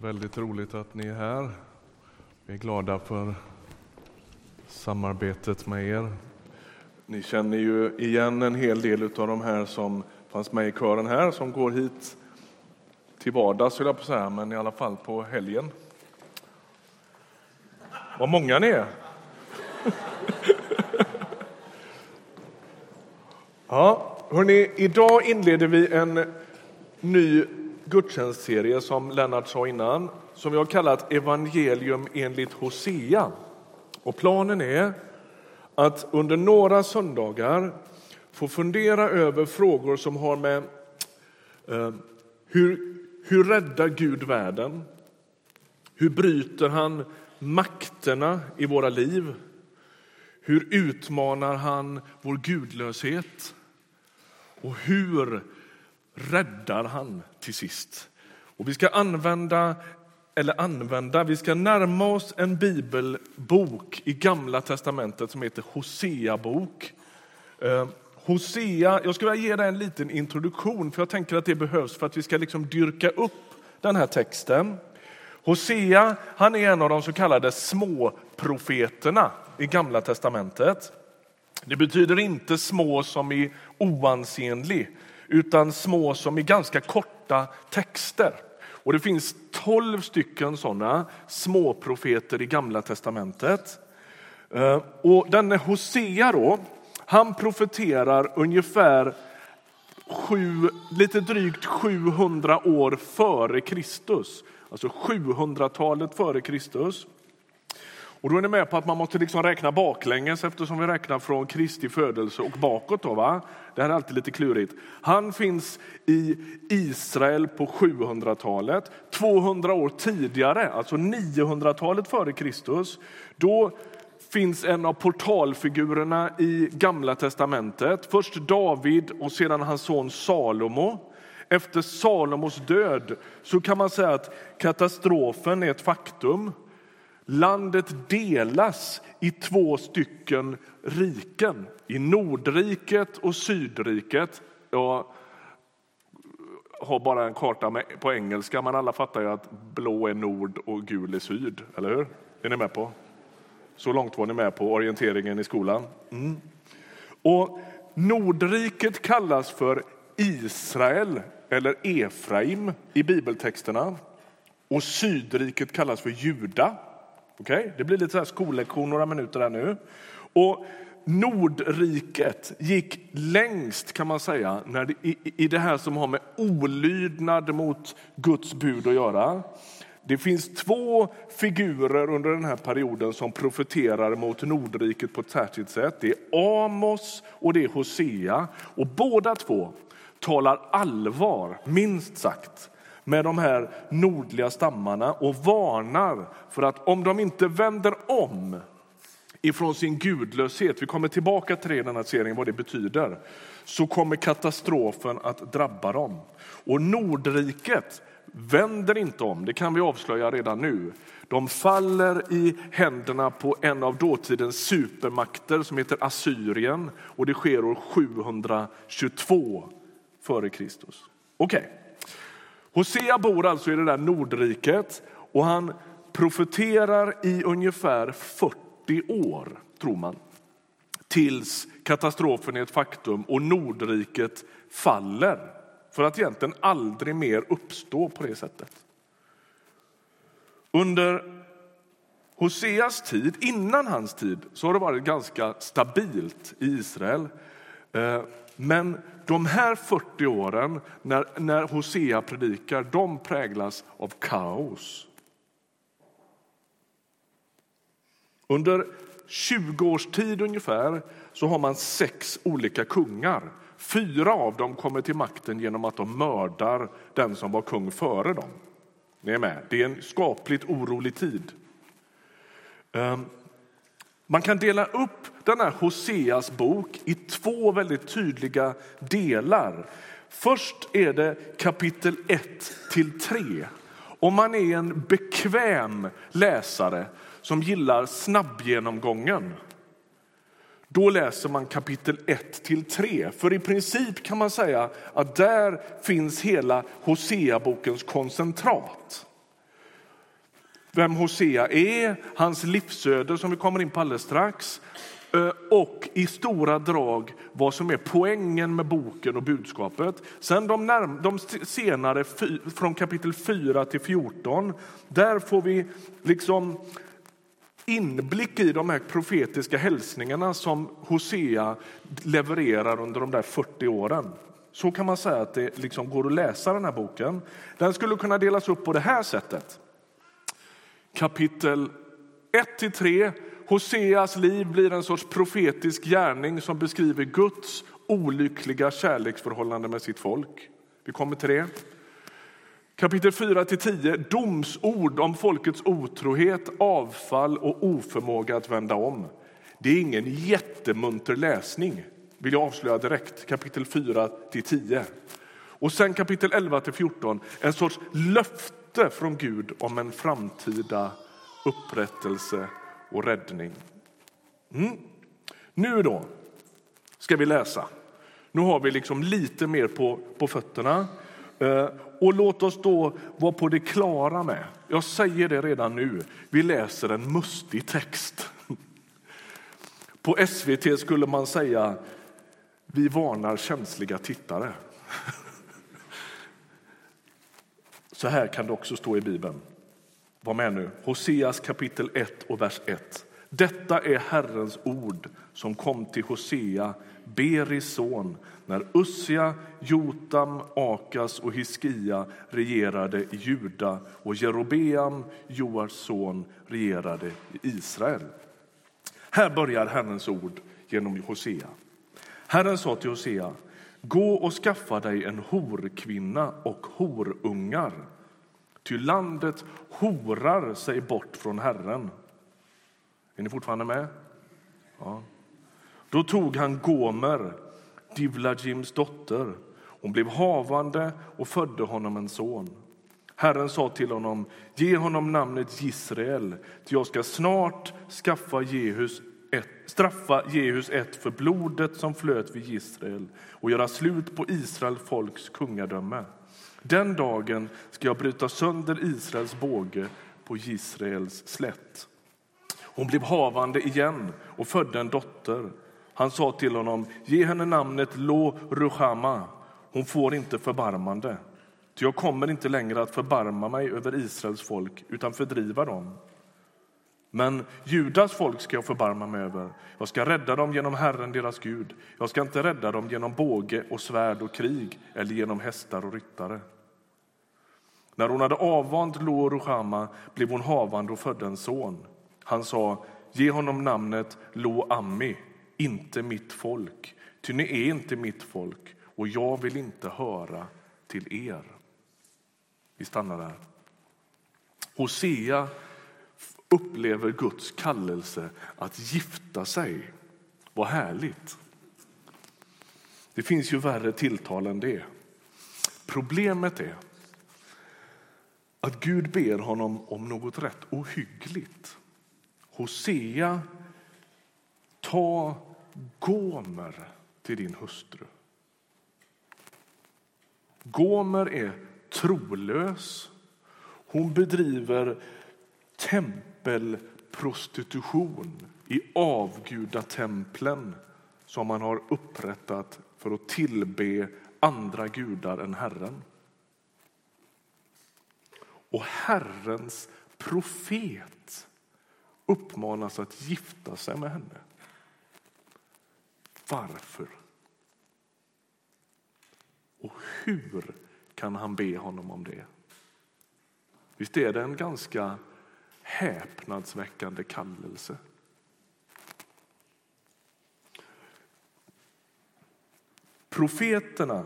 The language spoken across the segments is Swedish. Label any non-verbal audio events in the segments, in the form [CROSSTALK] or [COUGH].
Väldigt roligt att ni är här. Vi är glada för samarbetet med er. Ni känner ju igen en hel del av de här som fanns med i kören här som går hit till vardags, jag på säga, men i alla fall på helgen. Vad många ni är! [LAUGHS] ja, hörni, idag inleder vi en ny gudstjänstserie som Lennart sa innan, som vi har kallat Evangelium enligt Hosea. Och planen är att under några söndagar få fundera över frågor som har med eh, hur, hur räddar Gud världen? Hur bryter han makterna i våra liv? Hur utmanar han vår gudlöshet? Och hur räddar han till sist. Och vi ska använda, eller använda, vi ska närma oss en bibelbok i Gamla testamentet som heter Hosea bok. Eh, Hosea, jag skulle vilja ge dig en liten introduktion för jag tänker att det behövs för att vi ska liksom dyrka upp den här texten. Hosea han är en av de så kallade småprofeterna i Gamla testamentet. Det betyder inte små som i oansenlig, utan små som i ganska korta texter. Och det finns tolv stycken sådana småprofeter i Gamla testamentet. Eh, och denne Hosea då, han profeterar ungefär sju, lite drygt 700 år före Kristus. Alltså 700-talet före Kristus. Och då är ni med på att man måste liksom räkna baklänges eftersom vi räknar från Kristi födelse och bakåt. Då, va? Det här är alltid lite klurigt. Han finns i Israel på 700-talet. 200 år tidigare, alltså 900-talet före Kristus, då finns en av portalfigurerna i Gamla testamentet. Först David och sedan hans son Salomo. Efter Salomos död så kan man säga att katastrofen är ett faktum. Landet delas i två stycken riken, i Nordriket och Sydriket. Jag har bara en karta med, på engelska, men alla fattar ju att blå är nord och gul är syd. Eller hur? Är ni med på? Så långt var ni med på orienteringen i skolan. Mm. Och Nordriket kallas för Israel eller Efraim i bibeltexterna. Och Sydriket kallas för Juda. Okay? Det blir lite så här skollektion några minuter här nu. Och Nordriket gick längst kan man säga när det, i, i det här som har med olydnad mot Guds bud att göra. Det finns två figurer under den här perioden som profeterar mot Nordriket på ett särskilt sätt. Det är Amos och det är Hosea. Och båda två talar allvar, minst sagt, med de här nordliga stammarna och varnar för att om de inte vänder om ifrån sin gudlöshet, vi kommer tillbaka till det i den här serien, vad det betyder, så kommer katastrofen att drabba dem. Och Nordriket vänder inte om, det kan vi avslöja redan nu. De faller i händerna på en av dåtidens supermakter som heter Assyrien och det sker år 722 före Kristus. Okej. Okay. Hosea bor alltså i det där Nordriket och han profeterar i ungefär 40 år, tror man tills katastrofen är ett faktum och Nordriket faller för att egentligen aldrig mer uppstå på det sättet. Under Hoseas tid, innan hans tid, så har det varit ganska stabilt i Israel. Eh, men de här 40 åren när, när Hosea predikar, de präglas av kaos. Under 20 års tid ungefär så har man sex olika kungar. Fyra av dem kommer till makten genom att de mördar den som var kung före dem. Ni är med? Det är en skapligt orolig tid. Ehm, man kan dela upp den här Hoseas bok i två väldigt tydliga delar. Först är det kapitel 1 till 3. Om man är en bekväm läsare som gillar snabbgenomgången då läser man kapitel 1 till 3. För i princip kan man säga att där finns hela Hosea-bokens koncentrat vem Hosea är, hans livsöde som vi kommer in på alldeles strax eh, och i stora drag vad som är poängen med boken och budskapet. Sen de, närm- de senare, från kapitel 4 till 14, där får vi liksom inblick i de här profetiska hälsningarna som Hosea levererar under de där 40 åren. Så kan man säga att det liksom går att läsa den här boken. Den skulle kunna delas upp på det här sättet. Kapitel 1-3. Hoseas liv blir en sorts profetisk gärning som beskriver Guds olyckliga kärleksförhållande med sitt folk. Vi kommer till det. Kapitel 4-10, domsord om folkets otrohet, avfall och oförmåga att vända om. Det är ingen jättemunter läsning, vill jag avslöja direkt. Kapitel 4-10. Och sen kapitel 11-14, en sorts löfte från Gud om en framtida upprättelse och räddning. Mm. Nu då ska vi läsa. Nu har vi liksom lite mer på, på fötterna. Eh, och låt oss då vara på det klara med, jag säger det redan nu, vi läser en mustig text. [LAUGHS] På SVT skulle man säga vi varnar känsliga tittare. [LAUGHS] Så här kan det också stå i Bibeln. Var med nu. Hoseas kapitel 1 och vers 1. Detta är Herrens ord som kom till Hosea, Beris son, när Ussia, Jotam, Akas och Hiskia regerade i Juda och Jerobeam, Joars son, regerade i Israel. Här börjar Herrens ord genom Hosea. Herren sa till Hosea, gå och skaffa dig en horkvinna och horungar, ty landet horar sig bort från Herren. Är ni fortfarande med? Ja. Då tog han Gomer, Divlajims dotter. Hon blev havande och födde honom en son. Herren sa till honom, ge honom namnet Israel, ty jag ska snart skaffa Jehus ett, straffa Jehus ett för blodet som flöt vid Israel och göra slut på Israels folks kungadöme. Den dagen ska jag bryta sönder Israels båge på Israels slätt. Hon blev havande igen och födde en dotter. Han sa till honom, ge henne namnet Lo Ruhama. Hon får inte förbarmande. Ty jag kommer inte längre att förbarma mig över Israels folk utan fördriva dem. Men Judas folk ska jag förbarma mig över. Jag ska rädda dem genom Herren, deras Gud. Jag ska inte rädda dem genom båge och svärd och krig eller genom hästar och ryttare. När hon hade avvant Lo Ruhama blev hon havande och födde en son. Han sa, ge honom namnet Lo Ammi, inte mitt folk, ty ni är inte mitt folk och jag vill inte höra till er. Vi stannar där. Hosea upplever Guds kallelse att gifta sig. Vad härligt! Det finns ju värre tilltal än det. Problemet är att Gud ber honom om något rätt ohyggligt. Hosea, ta Gomer till din hustru. Gomer är trolös. Hon bedriver tempelprostitution i avgudatemplen som man har upprättat för att tillbe andra gudar än Herren. Och Herrens profet uppmanas att gifta sig med henne. Varför? Och hur kan han be honom om det? Visst är det en ganska häpnadsväckande kallelse? Profeterna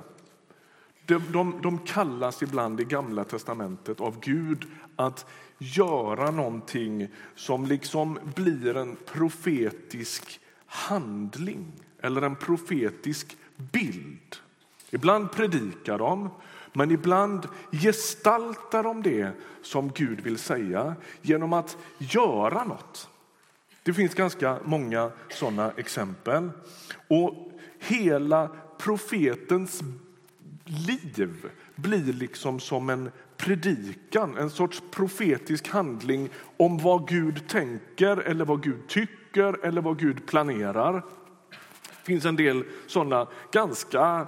de, de, de kallas ibland i Gamla testamentet av Gud att göra någonting som liksom blir en profetisk handling eller en profetisk bild. Ibland predikar de, men ibland gestaltar de det som Gud vill säga genom att göra något. Det finns ganska många såna exempel. Och hela profetens liv blir liksom som en predikan, en sorts profetisk handling om vad Gud tänker eller vad Gud tycker eller vad Gud planerar. Det finns en del sådana ganska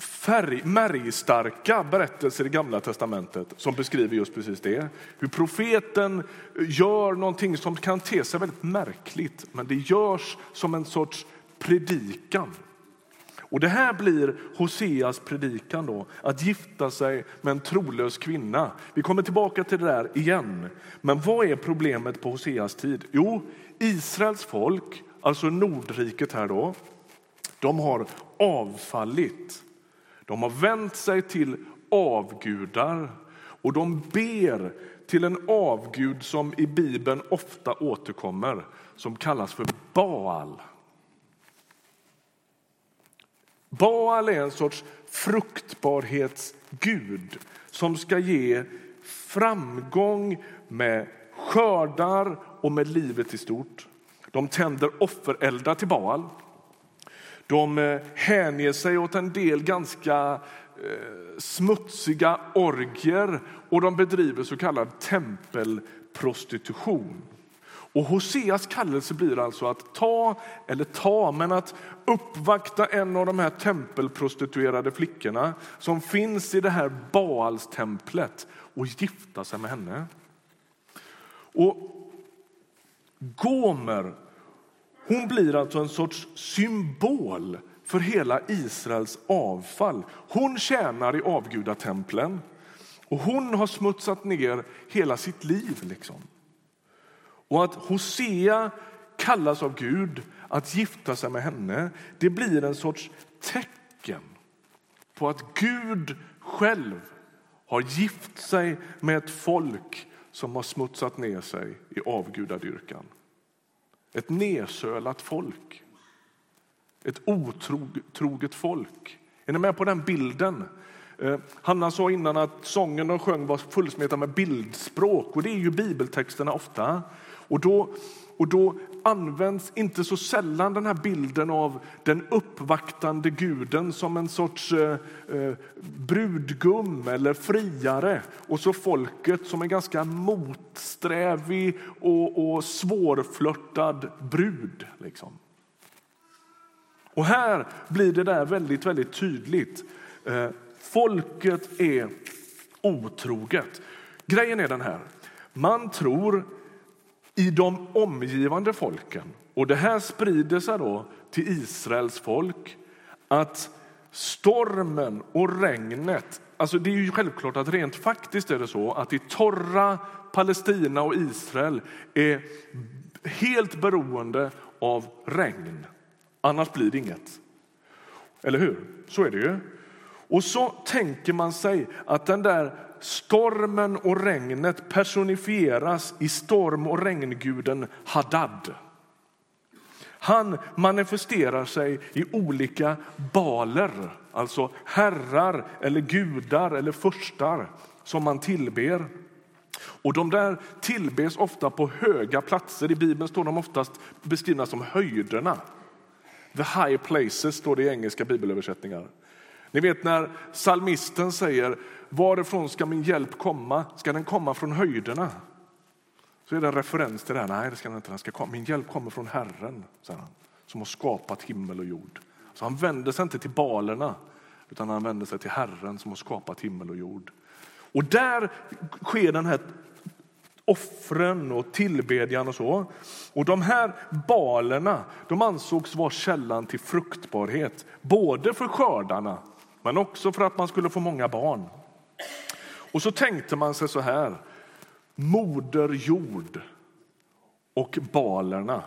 färg, märgstarka berättelser i Gamla testamentet som beskriver just precis det. Hur profeten gör någonting som kan te sig väldigt märkligt men det görs som en sorts predikan. Och Det här blir Hoseas predikan, då, att gifta sig med en trolös kvinna. Vi kommer tillbaka till det där igen. Men vad är problemet på Hoseas tid? Jo, Israels folk, alltså Nordriket här då, de har avfallit. De har vänt sig till avgudar och de ber till en avgud som i Bibeln ofta återkommer, som kallas för Baal. Baal är en sorts fruktbarhetsgud som ska ge framgång med skördar och med livet i stort. De tänder offereldar till Baal. De eh, hänger sig åt en del ganska eh, smutsiga orger och de bedriver så kallad tempelprostitution. Och Hoseas kallelse blir alltså att ta, eller ta, men att uppvakta en av de här tempelprostituerade flickorna som finns i det här Baalstemplet och gifta sig med henne. Och Gomer hon blir alltså en sorts symbol för hela Israels avfall. Hon tjänar i avgudatemplen och hon har smutsat ner hela sitt liv. Liksom. Och att Hosea kallas av Gud att gifta sig med henne det blir en sorts tecken på att Gud själv har gift sig med ett folk som har smutsat ner sig i avgudadyrkan. Ett nersölat folk. Ett otroget folk. Är ni med på den bilden? Eh, Hanna sa innan att sången de sjöng var fullsmetad med bildspråk och det är ju bibeltexterna ofta. Och då, och då används inte så sällan den här bilden av den uppvaktande guden som en sorts eh, eh, brudgum eller friare och så folket som en ganska motsträvig och, och svårflörtad brud. Liksom. Och här blir det där väldigt, väldigt tydligt. Eh, folket är otroget. Grejen är den här. Man tror i de omgivande folken. Och Det här sprider sig då till Israels folk att stormen och regnet... Alltså det är ju självklart att rent faktiskt är det så att i torra Palestina och Israel är helt beroende av regn. Annars blir det inget. Eller hur? Så är det ju. Och så tänker man sig att den där stormen och regnet personifieras i storm och regnguden Hadad. Han manifesterar sig i olika baler, alltså herrar eller gudar eller furstar som man tillber. Och De där tillbes ofta på höga platser. I Bibeln står de oftast beskrivna som höjderna. The high places står det i engelska bibelöversättningar. Ni vet när salmisten säger varifrån ska min hjälp komma? Ska den komma från höjderna? Så är det en referens till det här. Nej, det ska den inte. Den ska komma. Min hjälp kommer från Herren, säger han, som har skapat himmel och jord. Så han vänder sig inte till balerna, utan han vänder sig till Herren som har skapat himmel och jord. Och där sker den här offren och tillbedjan och så. Och de här balerna de ansågs vara källan till fruktbarhet, både för skördarna men också för att man skulle få många barn. Och så tänkte man sig så här. Moder jord och balerna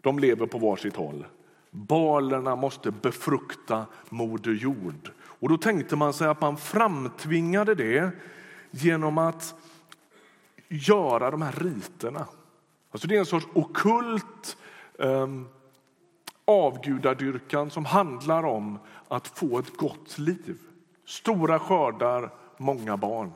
de lever på varsitt håll. Balerna måste befrukta Moder jord. Och då tänkte man sig att man framtvingade det genom att göra de här riterna. Alltså det är en sorts okult um, avgudadyrkan som handlar om att få ett gott liv. Stora skördar, många barn.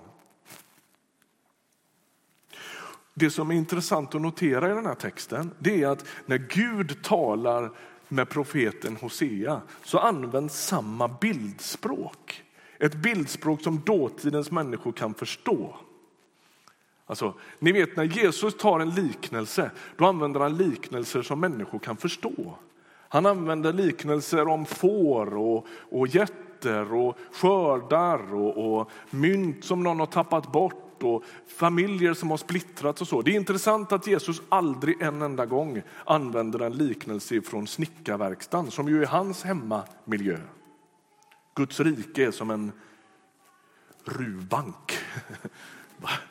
Det som är intressant att notera i den här texten det är att när Gud talar med profeten Hosea så används samma bildspråk. Ett bildspråk som dåtidens människor kan förstå. Alltså, ni vet när Jesus tar en liknelse, då använder han liknelser som människor kan förstå. Han använder liknelser om får och, och getter och skördar och, och mynt som någon har tappat bort och familjer som har splittrats och så. Det är intressant att Jesus aldrig en enda gång använder en liknelse från snickarverkstan som ju är hans hemmamiljö. Guds rike är som en ruvbank.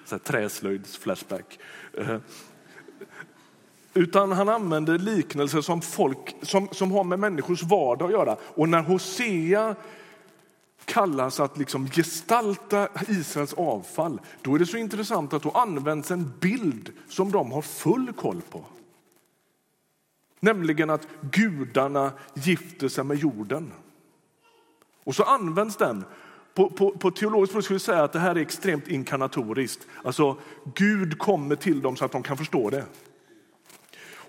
[LAUGHS] Träslöjds-flashback. Eh, utan han använder liknelser som, folk, som, som har med människors vardag att göra. Och när Hosea kallas att liksom gestalta Israels avfall, då är det så intressant att då används en bild som de har full koll på. Nämligen att gudarna gifter sig med jorden. Och så används den. På, på, på teologiskt språk skulle vi säga att det här är extremt inkarnatoriskt. Alltså Gud kommer till dem så att de kan förstå det.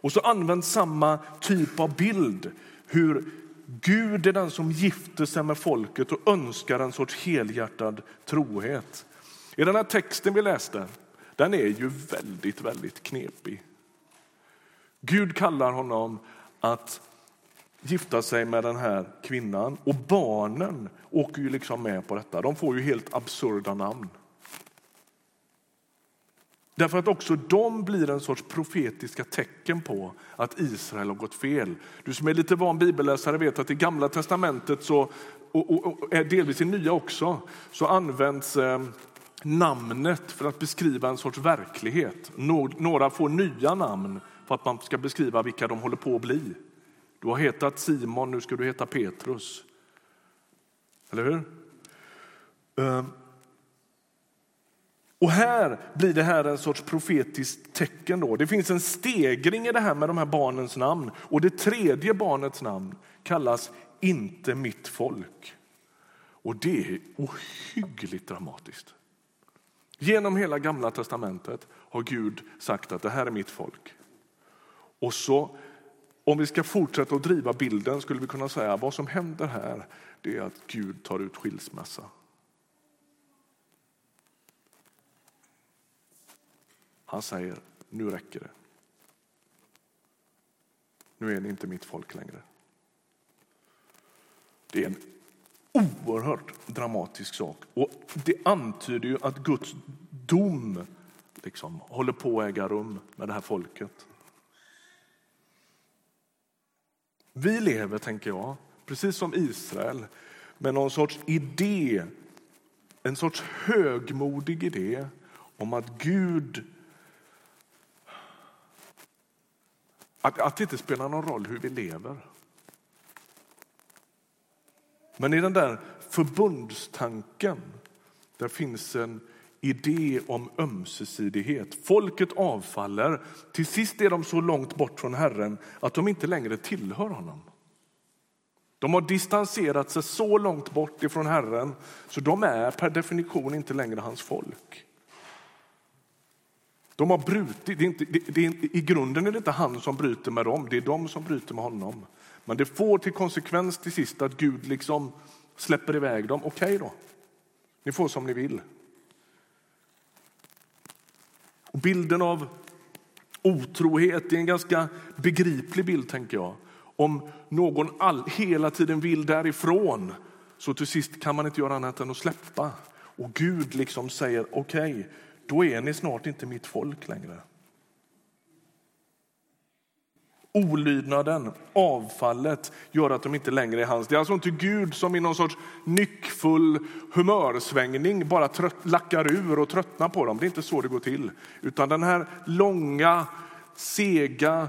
Och så används samma typ av bild. Hur Gud är den som gifter sig med folket och önskar en sorts helhjärtad trohet. I den här texten vi läste, den är ju väldigt, väldigt knepig. Gud kallar honom att gifta sig med den här kvinnan och barnen åker ju liksom med på detta. De får ju helt absurda namn. Därför att också de blir en sorts profetiska tecken på att Israel har gått fel. Du som är lite van bibelläsare vet att i Gamla testamentet så, och, och, och eh, delvis i Nya också så används eh, namnet för att beskriva en sorts verklighet. Några får nya namn för att man ska beskriva vilka de håller på att bli. Du har hetat Simon, nu ska du heta Petrus. Eller hur? Eh, och här blir det här en sorts profetiskt tecken. Då. Det finns en stegring i det här med de här barnens namn. Och det tredje barnets namn kallas inte mitt folk. Och det är ohyggligt dramatiskt. Genom hela gamla testamentet har Gud sagt att det här är mitt folk. Och så, om vi ska fortsätta att driva bilden skulle vi kunna säga att vad som händer här det är att Gud tar ut skilsmässa. Han säger, nu räcker det. Nu är ni inte mitt folk längre. Det är en oerhört dramatisk sak. Och Det antyder ju att Guds dom liksom håller på att äga rum med det här folket. Vi lever, tänker jag, precis som Israel med någon sorts idé, en sorts högmodig idé om att Gud Att, att det inte spelar någon roll hur vi lever. Men i den där förbundstanken där finns en idé om ömsesidighet. Folket avfaller. Till sist är de så långt bort från Herren att de inte längre tillhör honom. De har distanserat sig så långt bort ifrån Herren så de är per definition inte längre hans folk. De har brutit. Det är inte, det, det är, I grunden är det inte han som bryter med dem, det är de som bryter med honom. Men det får till konsekvens till sist att Gud liksom släpper iväg dem. Okej okay då, ni får som ni vill. Och bilden av otrohet är en ganska begriplig bild, tänker jag. Om någon all, hela tiden vill därifrån så till sist kan man inte göra annat än att släppa. Och Gud liksom säger okej, okay, då är ni snart inte mitt folk längre. Olydnaden, avfallet, gör att de inte längre är hans. Det är alltså inte Gud som i någon sorts nyckfull humörsvängning bara trött, lackar ur och tröttnar på dem. Det är inte så det går till. Utan den här långa, sega,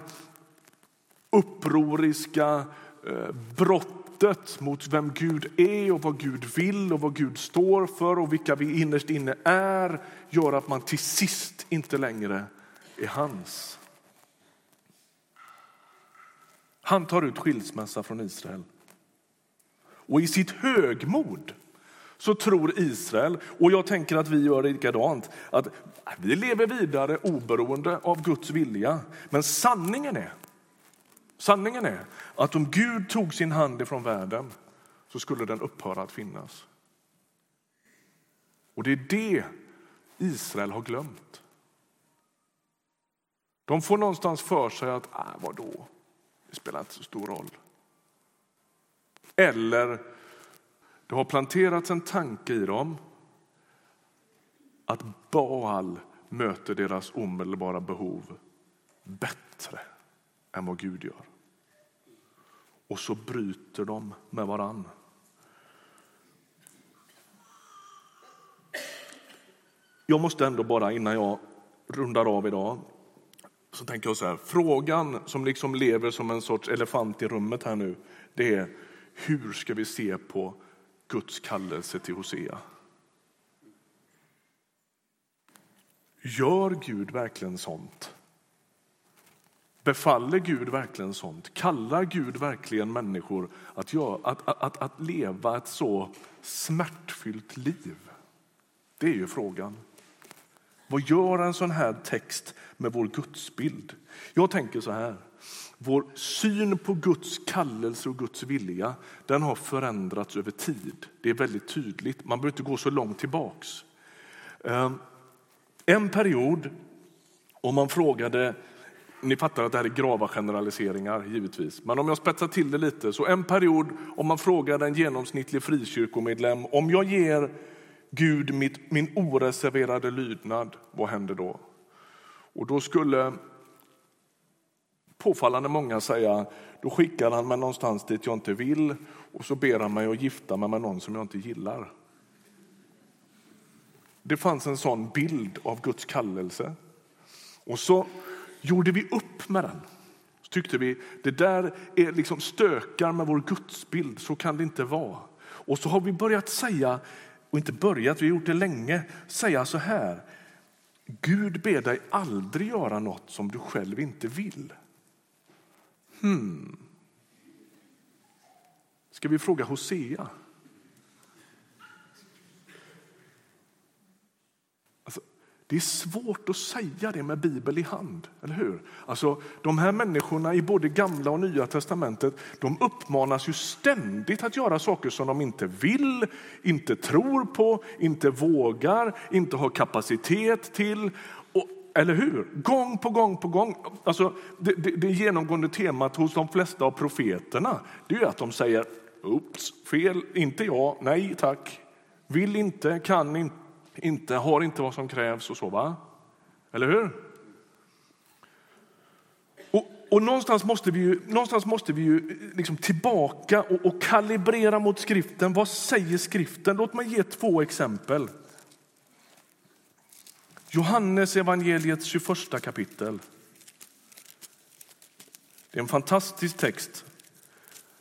upproriska eh, brott hotet mot vem Gud är och vad Gud vill och vad Gud står för och vilka vi innerst inne är gör att man till sist inte längre är hans. Han tar ut skilsmässa från Israel. Och i sitt högmod så tror Israel, och jag tänker att vi gör likadant, att vi lever vidare oberoende av Guds vilja. Men sanningen är Sanningen är att om Gud tog sin hand ifrån världen så skulle den upphöra att finnas. Och det är det Israel har glömt. De får någonstans för sig att, ah, vadå, det spelar inte så stor roll. Eller det har planterats en tanke i dem att Baal möter deras omedelbara behov bättre än vad Gud gör. Och så bryter de med varann. Jag måste ändå bara innan jag rundar av idag så tänker jag så här, frågan som liksom lever som en sorts elefant i rummet här nu, det är hur ska vi se på Guds kallelse till Hosea? Gör Gud verkligen sånt? Befaller Gud verkligen sånt? Kallar Gud verkligen människor att, göra, att, att, att, leva ett så smärtfyllt liv? Det är ju frågan. Vad gör en sån här text med vår gudsbild? Jag tänker så här. Vår syn på Guds kallelse och Guds vilja den har förändrats över tid. Det är väldigt tydligt. Man behöver inte gå så långt tillbaks. Ehm, en period, om man frågade ni fattar att det här är grava generaliseringar, givetvis. Men om jag spetsar till det lite, så en period om man frågar en genomsnittlig frikyrkomedlem om jag ger Gud mitt, min oreserverade lydnad, vad händer då? Och då skulle påfallande många säga, då skickar han mig någonstans dit jag inte vill och så ber han mig att gifta mig med någon som jag inte gillar. Det fanns en sån bild av Guds kallelse. Och så gjorde vi upp med den. Så tyckte vi det där är liksom stökar med vår gudsbild, så kan det inte vara. Och så har vi börjat säga, och inte börjat, vi har gjort det länge, säga så här. Gud ber dig aldrig göra något som du själv inte vill. Hmm. Ska vi fråga Hosea? Det är svårt att säga det med Bibel i hand, eller hur? Alltså, de här människorna i både Gamla och Nya testamentet de uppmanas ju ständigt att göra saker som de inte vill, inte tror på, inte vågar, inte har kapacitet till. Och, eller hur? Gång på gång på gång. Alltså, det, det, det genomgående temat hos de flesta av profeterna det är att de säger Oops, fel, inte jag, nej tack, vill inte, kan inte inte, har inte vad som krävs och så. va? Eller hur? Och, och någonstans måste vi ju, någonstans måste vi ju liksom tillbaka och, och kalibrera mot skriften. Vad säger skriften? Låt mig ge två exempel. Johannes evangeliets 21 kapitel. Det är en fantastisk text.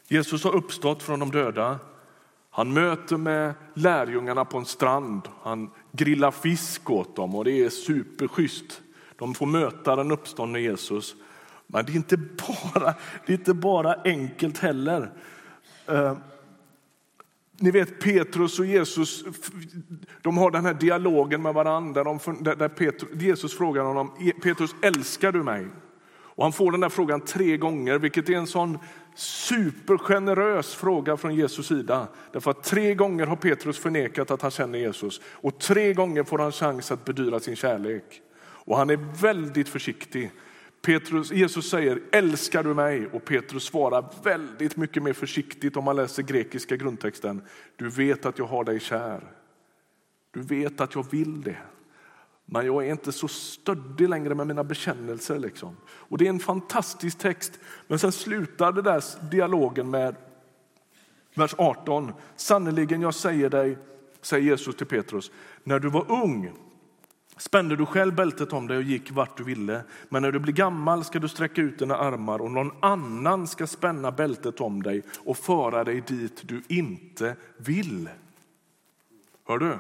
Jesus har uppstått från de döda. Han möter med lärjungarna på en strand. Han grilla fisk åt dem och det är superschysst. De får möta den uppståndne Jesus. Men det är inte bara, det är inte bara enkelt heller. Eh, ni vet Petrus och Jesus, de har den här dialogen med varandra. De, där Petrus, Jesus frågar honom, e-, Petrus älskar du mig? Och han får den där frågan tre gånger, vilket är en sån supergenerös fråga från Jesus sida. Därför att tre gånger har Petrus förnekat att han känner Jesus och tre gånger får han chans att bedyra sin kärlek. Och han är väldigt försiktig. Petrus, Jesus säger älskar du mig? Och Petrus svarar väldigt mycket mer försiktigt om man läser grekiska grundtexten. Du vet att jag har dig kär. Du vet att jag vill det. Men jag är inte så stöddig längre med mina bekännelser. Liksom. Och Det är en fantastisk text. Men sen slutar det där dialogen med vers 18. Sannerligen, jag säger dig, säger Jesus till Petrus, när du var ung spände du själv bältet om dig och gick vart du ville. Men när du blir gammal ska du sträcka ut dina armar och någon annan ska spänna bältet om dig och föra dig dit du inte vill. Hör du?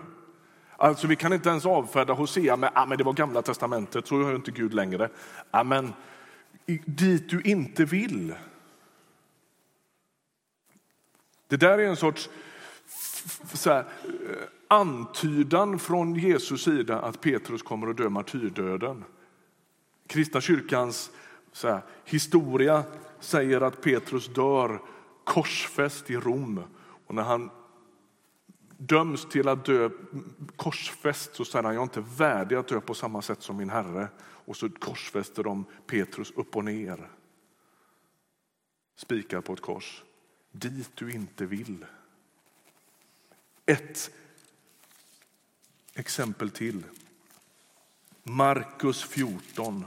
Alltså, vi kan inte ens avfärda Hosea med att ah, det var gamla testamentet, så hör inte Gud längre. Ah, men, dit du inte vill. Det där är en sorts så här, eh, antydan från Jesus sida att Petrus kommer att dö martyrdöden. Kristna kyrkans här, historia säger att Petrus dör korsfäst i Rom. Och när han döms till att dö korsfäst så säger han jag är inte värdig att dö på samma sätt som min herre. Och så korsfäster de Petrus upp och ner. Spikar på ett kors. Dit du inte vill. Ett exempel till. Markus 14.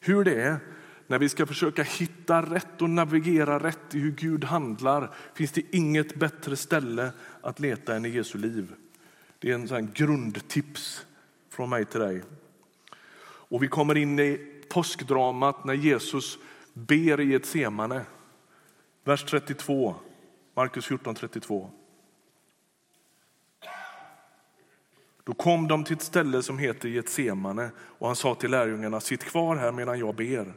Hur det är när vi ska försöka hitta rätt och navigera rätt i hur Gud handlar finns det inget bättre ställe att leta än i Jesu liv. Det är en sån grundtips från mig till dig. Och vi kommer in i påskdramat när Jesus ber i ett semane. Vers 32, Markus 14, 32. Då kom de till ett ställe som heter Getsemane och han sa till lärjungarna, sitt kvar här medan jag ber.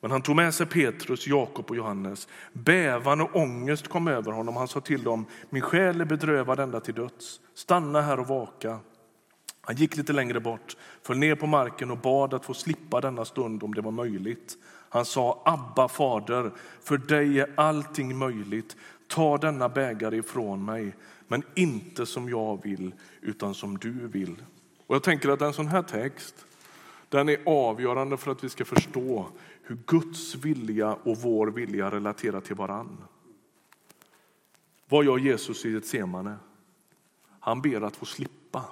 Men han tog med sig Petrus, Jakob och Johannes. Bävan och ångest kom över honom. Han sa till dem, min själ är bedrövad ända till döds. Stanna här och vaka. Han gick lite längre bort, föll ner på marken och bad att få slippa denna stund om det var möjligt. Han sa, Abba, fader, för dig är allting möjligt. Ta denna bägare ifrån mig, men inte som jag vill, utan som du vill. Och jag tänker att en sån här text den är avgörande för att vi ska förstå hur Guds vilja och vår vilja relaterar till varann. Vad gör Jesus i ett semane? Han ber att få slippa.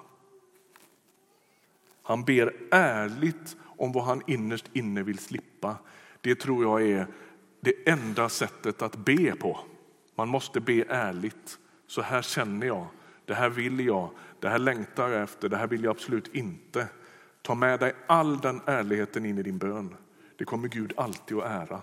Han ber ärligt om vad han innerst inne vill slippa. Det tror jag är det enda sättet att be på. Man måste be ärligt. Så här känner jag, det här vill jag, det här längtar jag efter, det här vill jag absolut inte. Ta med dig all den ärligheten in i din bön. Det kommer Gud alltid att ära.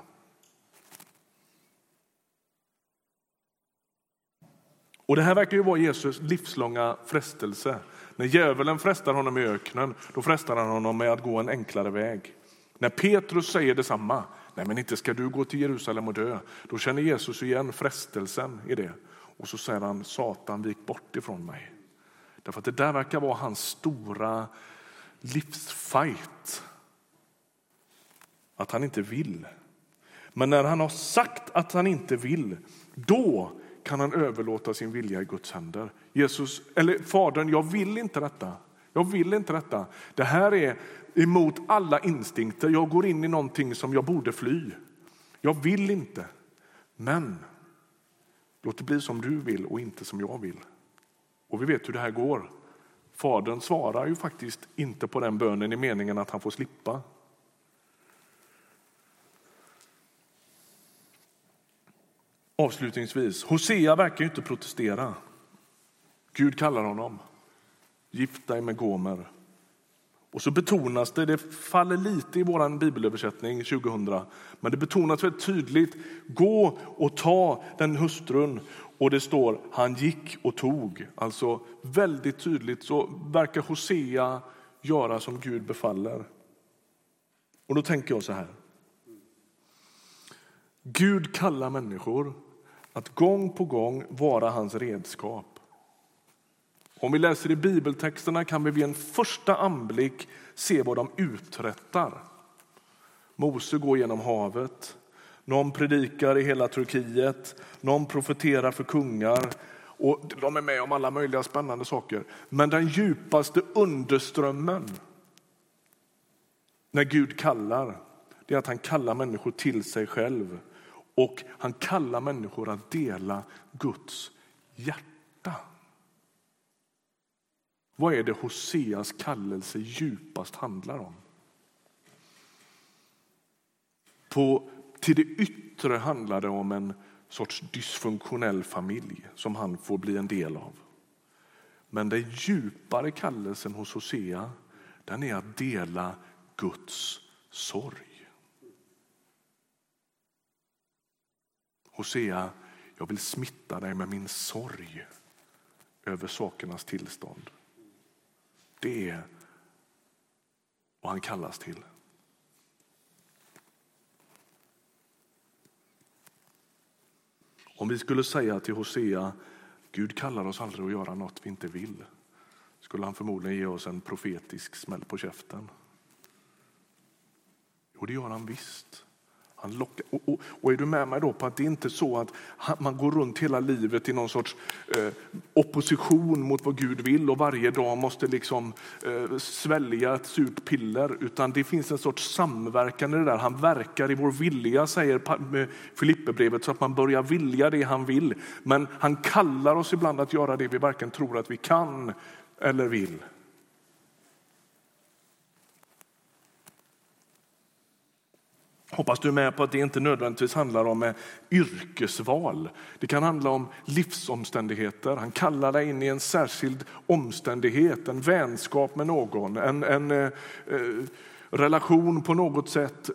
Och Det här verkar ju vara Jesus livslånga frestelse. När djävulen frestar honom i öknen, då frestar han honom med att gå en enklare väg. När Petrus säger detsamma, nej men inte ska du gå till Jerusalem och dö, då känner Jesus igen frestelsen i det. Och så säger han, Satan vik bort ifrån mig. Därför att det där verkar vara hans stora livsfight. Att han inte vill. Men när han har sagt att han inte vill, då kan han överlåta sin vilja i Guds händer. Jesus, eller Fadern, jag vill inte detta. Jag vill inte detta. Det här är emot alla instinkter. Jag går in i någonting som jag borde fly. Jag vill inte. Men låt det bli som du vill och inte som jag vill. Och vi vet hur det här går. Fadern svarar ju faktiskt inte på den bönen i meningen att han får slippa. Avslutningsvis, Hosea verkar inte protestera. Gud kallar honom. Gift dig med Gomer. Och så betonas det, det faller lite i vår bibelöversättning 2000, men det betonas väldigt tydligt. Gå och ta den hustrun. Och det står han gick och tog. Alltså väldigt tydligt så verkar Hosea göra som Gud befaller. Och då tänker jag så här. Gud kallar människor att gång på gång vara hans redskap. Om vi läser i bibeltexterna kan vi vid en första anblick se vad de uträttar. Mose går genom havet, någon predikar i hela Turkiet, någon profeterar för kungar och de är med om alla möjliga spännande saker. Men den djupaste underströmmen när Gud kallar, det är att han kallar människor till sig själv och han kallar människor att dela Guds hjärta. Vad är det Hoseas kallelse djupast handlar om? På, till det yttre handlar det om en sorts dysfunktionell familj som han får bli en del av. Men den djupare kallelsen hos Hosea den är att dela Guds sorg. Hosea, jag vill smitta dig med min sorg över sakernas tillstånd. Det är vad han kallas till. Om vi skulle säga till Hosea, Gud kallar oss aldrig att göra något vi inte vill, skulle han förmodligen ge oss en profetisk smäll på käften. Jo, det gör han visst. Han lockar. Och, och, och, är du med mig då på att det inte är så att man går runt hela livet i någon sorts eh, opposition mot vad Gud vill och varje dag måste liksom eh, svälja ett surt piller, utan det finns en sorts samverkan i det där. Han verkar i vår vilja, säger Filipperbrevet, så att man börjar vilja det han vill. Men han kallar oss ibland att göra det vi varken tror att vi kan eller vill. Hoppas du är med på att det inte nödvändigtvis handlar om yrkesval. Det kan handla om livsomständigheter. Han kallar dig in i en särskild omständighet, en vänskap med någon, en, en eh, eh relation på något sätt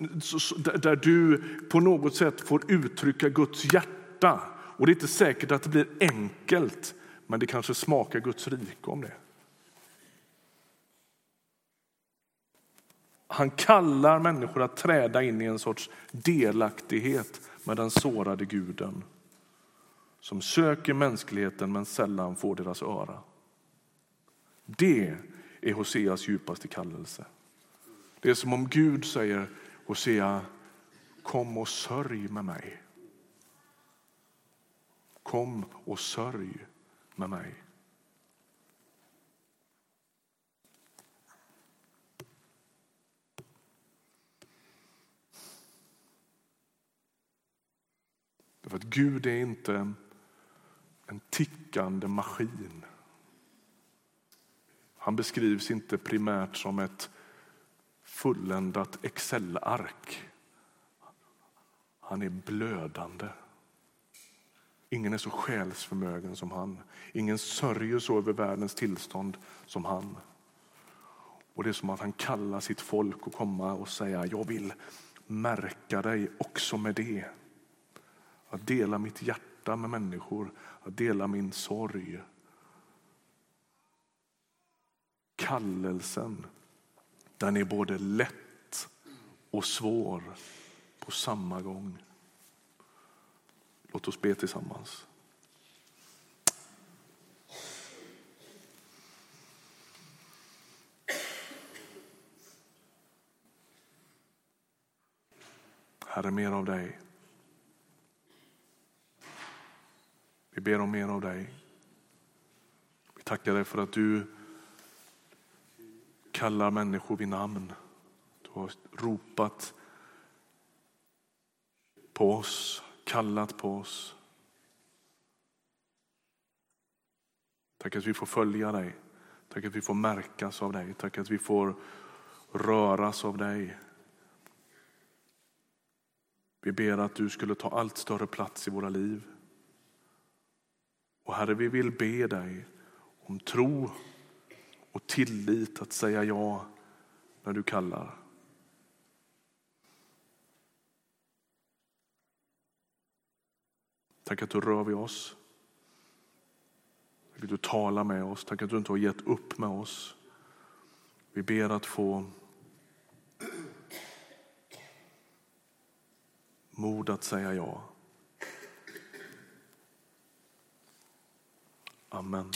där du på något sätt får uttrycka Guds hjärta. Och det är inte säkert att det blir enkelt, men det kanske smakar Guds rike om det. Han kallar människor att träda in i en sorts delaktighet med den sårade guden som söker mänskligheten men sällan får deras öra. Det är Hoseas djupaste kallelse. Det är som om Gud säger Hosea, kom och sörj med mig. Kom och sörj med mig. Därför att Gud är inte en tickande maskin. Han beskrivs inte primärt som ett fulländat Excel-ark. Han är blödande. Ingen är så själsförmögen som han. Ingen sörjer så över världens tillstånd som han. Och Det är som att han kallar sitt folk att komma och säga jag vill märka dig också med det. Att dela mitt hjärta med människor, att dela min sorg. Kallelsen, den är både lätt och svår på samma gång. Låt oss be tillsammans. Herre, mer av dig. Vi ber om mer av dig. Vi tackar dig för att du kallar människor vid namn. Du har ropat på oss, kallat på oss. Tack att vi får följa dig. Tack att vi får märkas av dig. Tack att vi får röras av dig. Vi ber att du skulle ta allt större plats i våra liv. Och Herre, vi vill be dig om tro och tillit att säga ja när du kallar. Tack att du rör vid oss. Tack att du talar med oss. Tack att du inte har gett upp med oss. Vi ber att få mod att säga ja. Amen.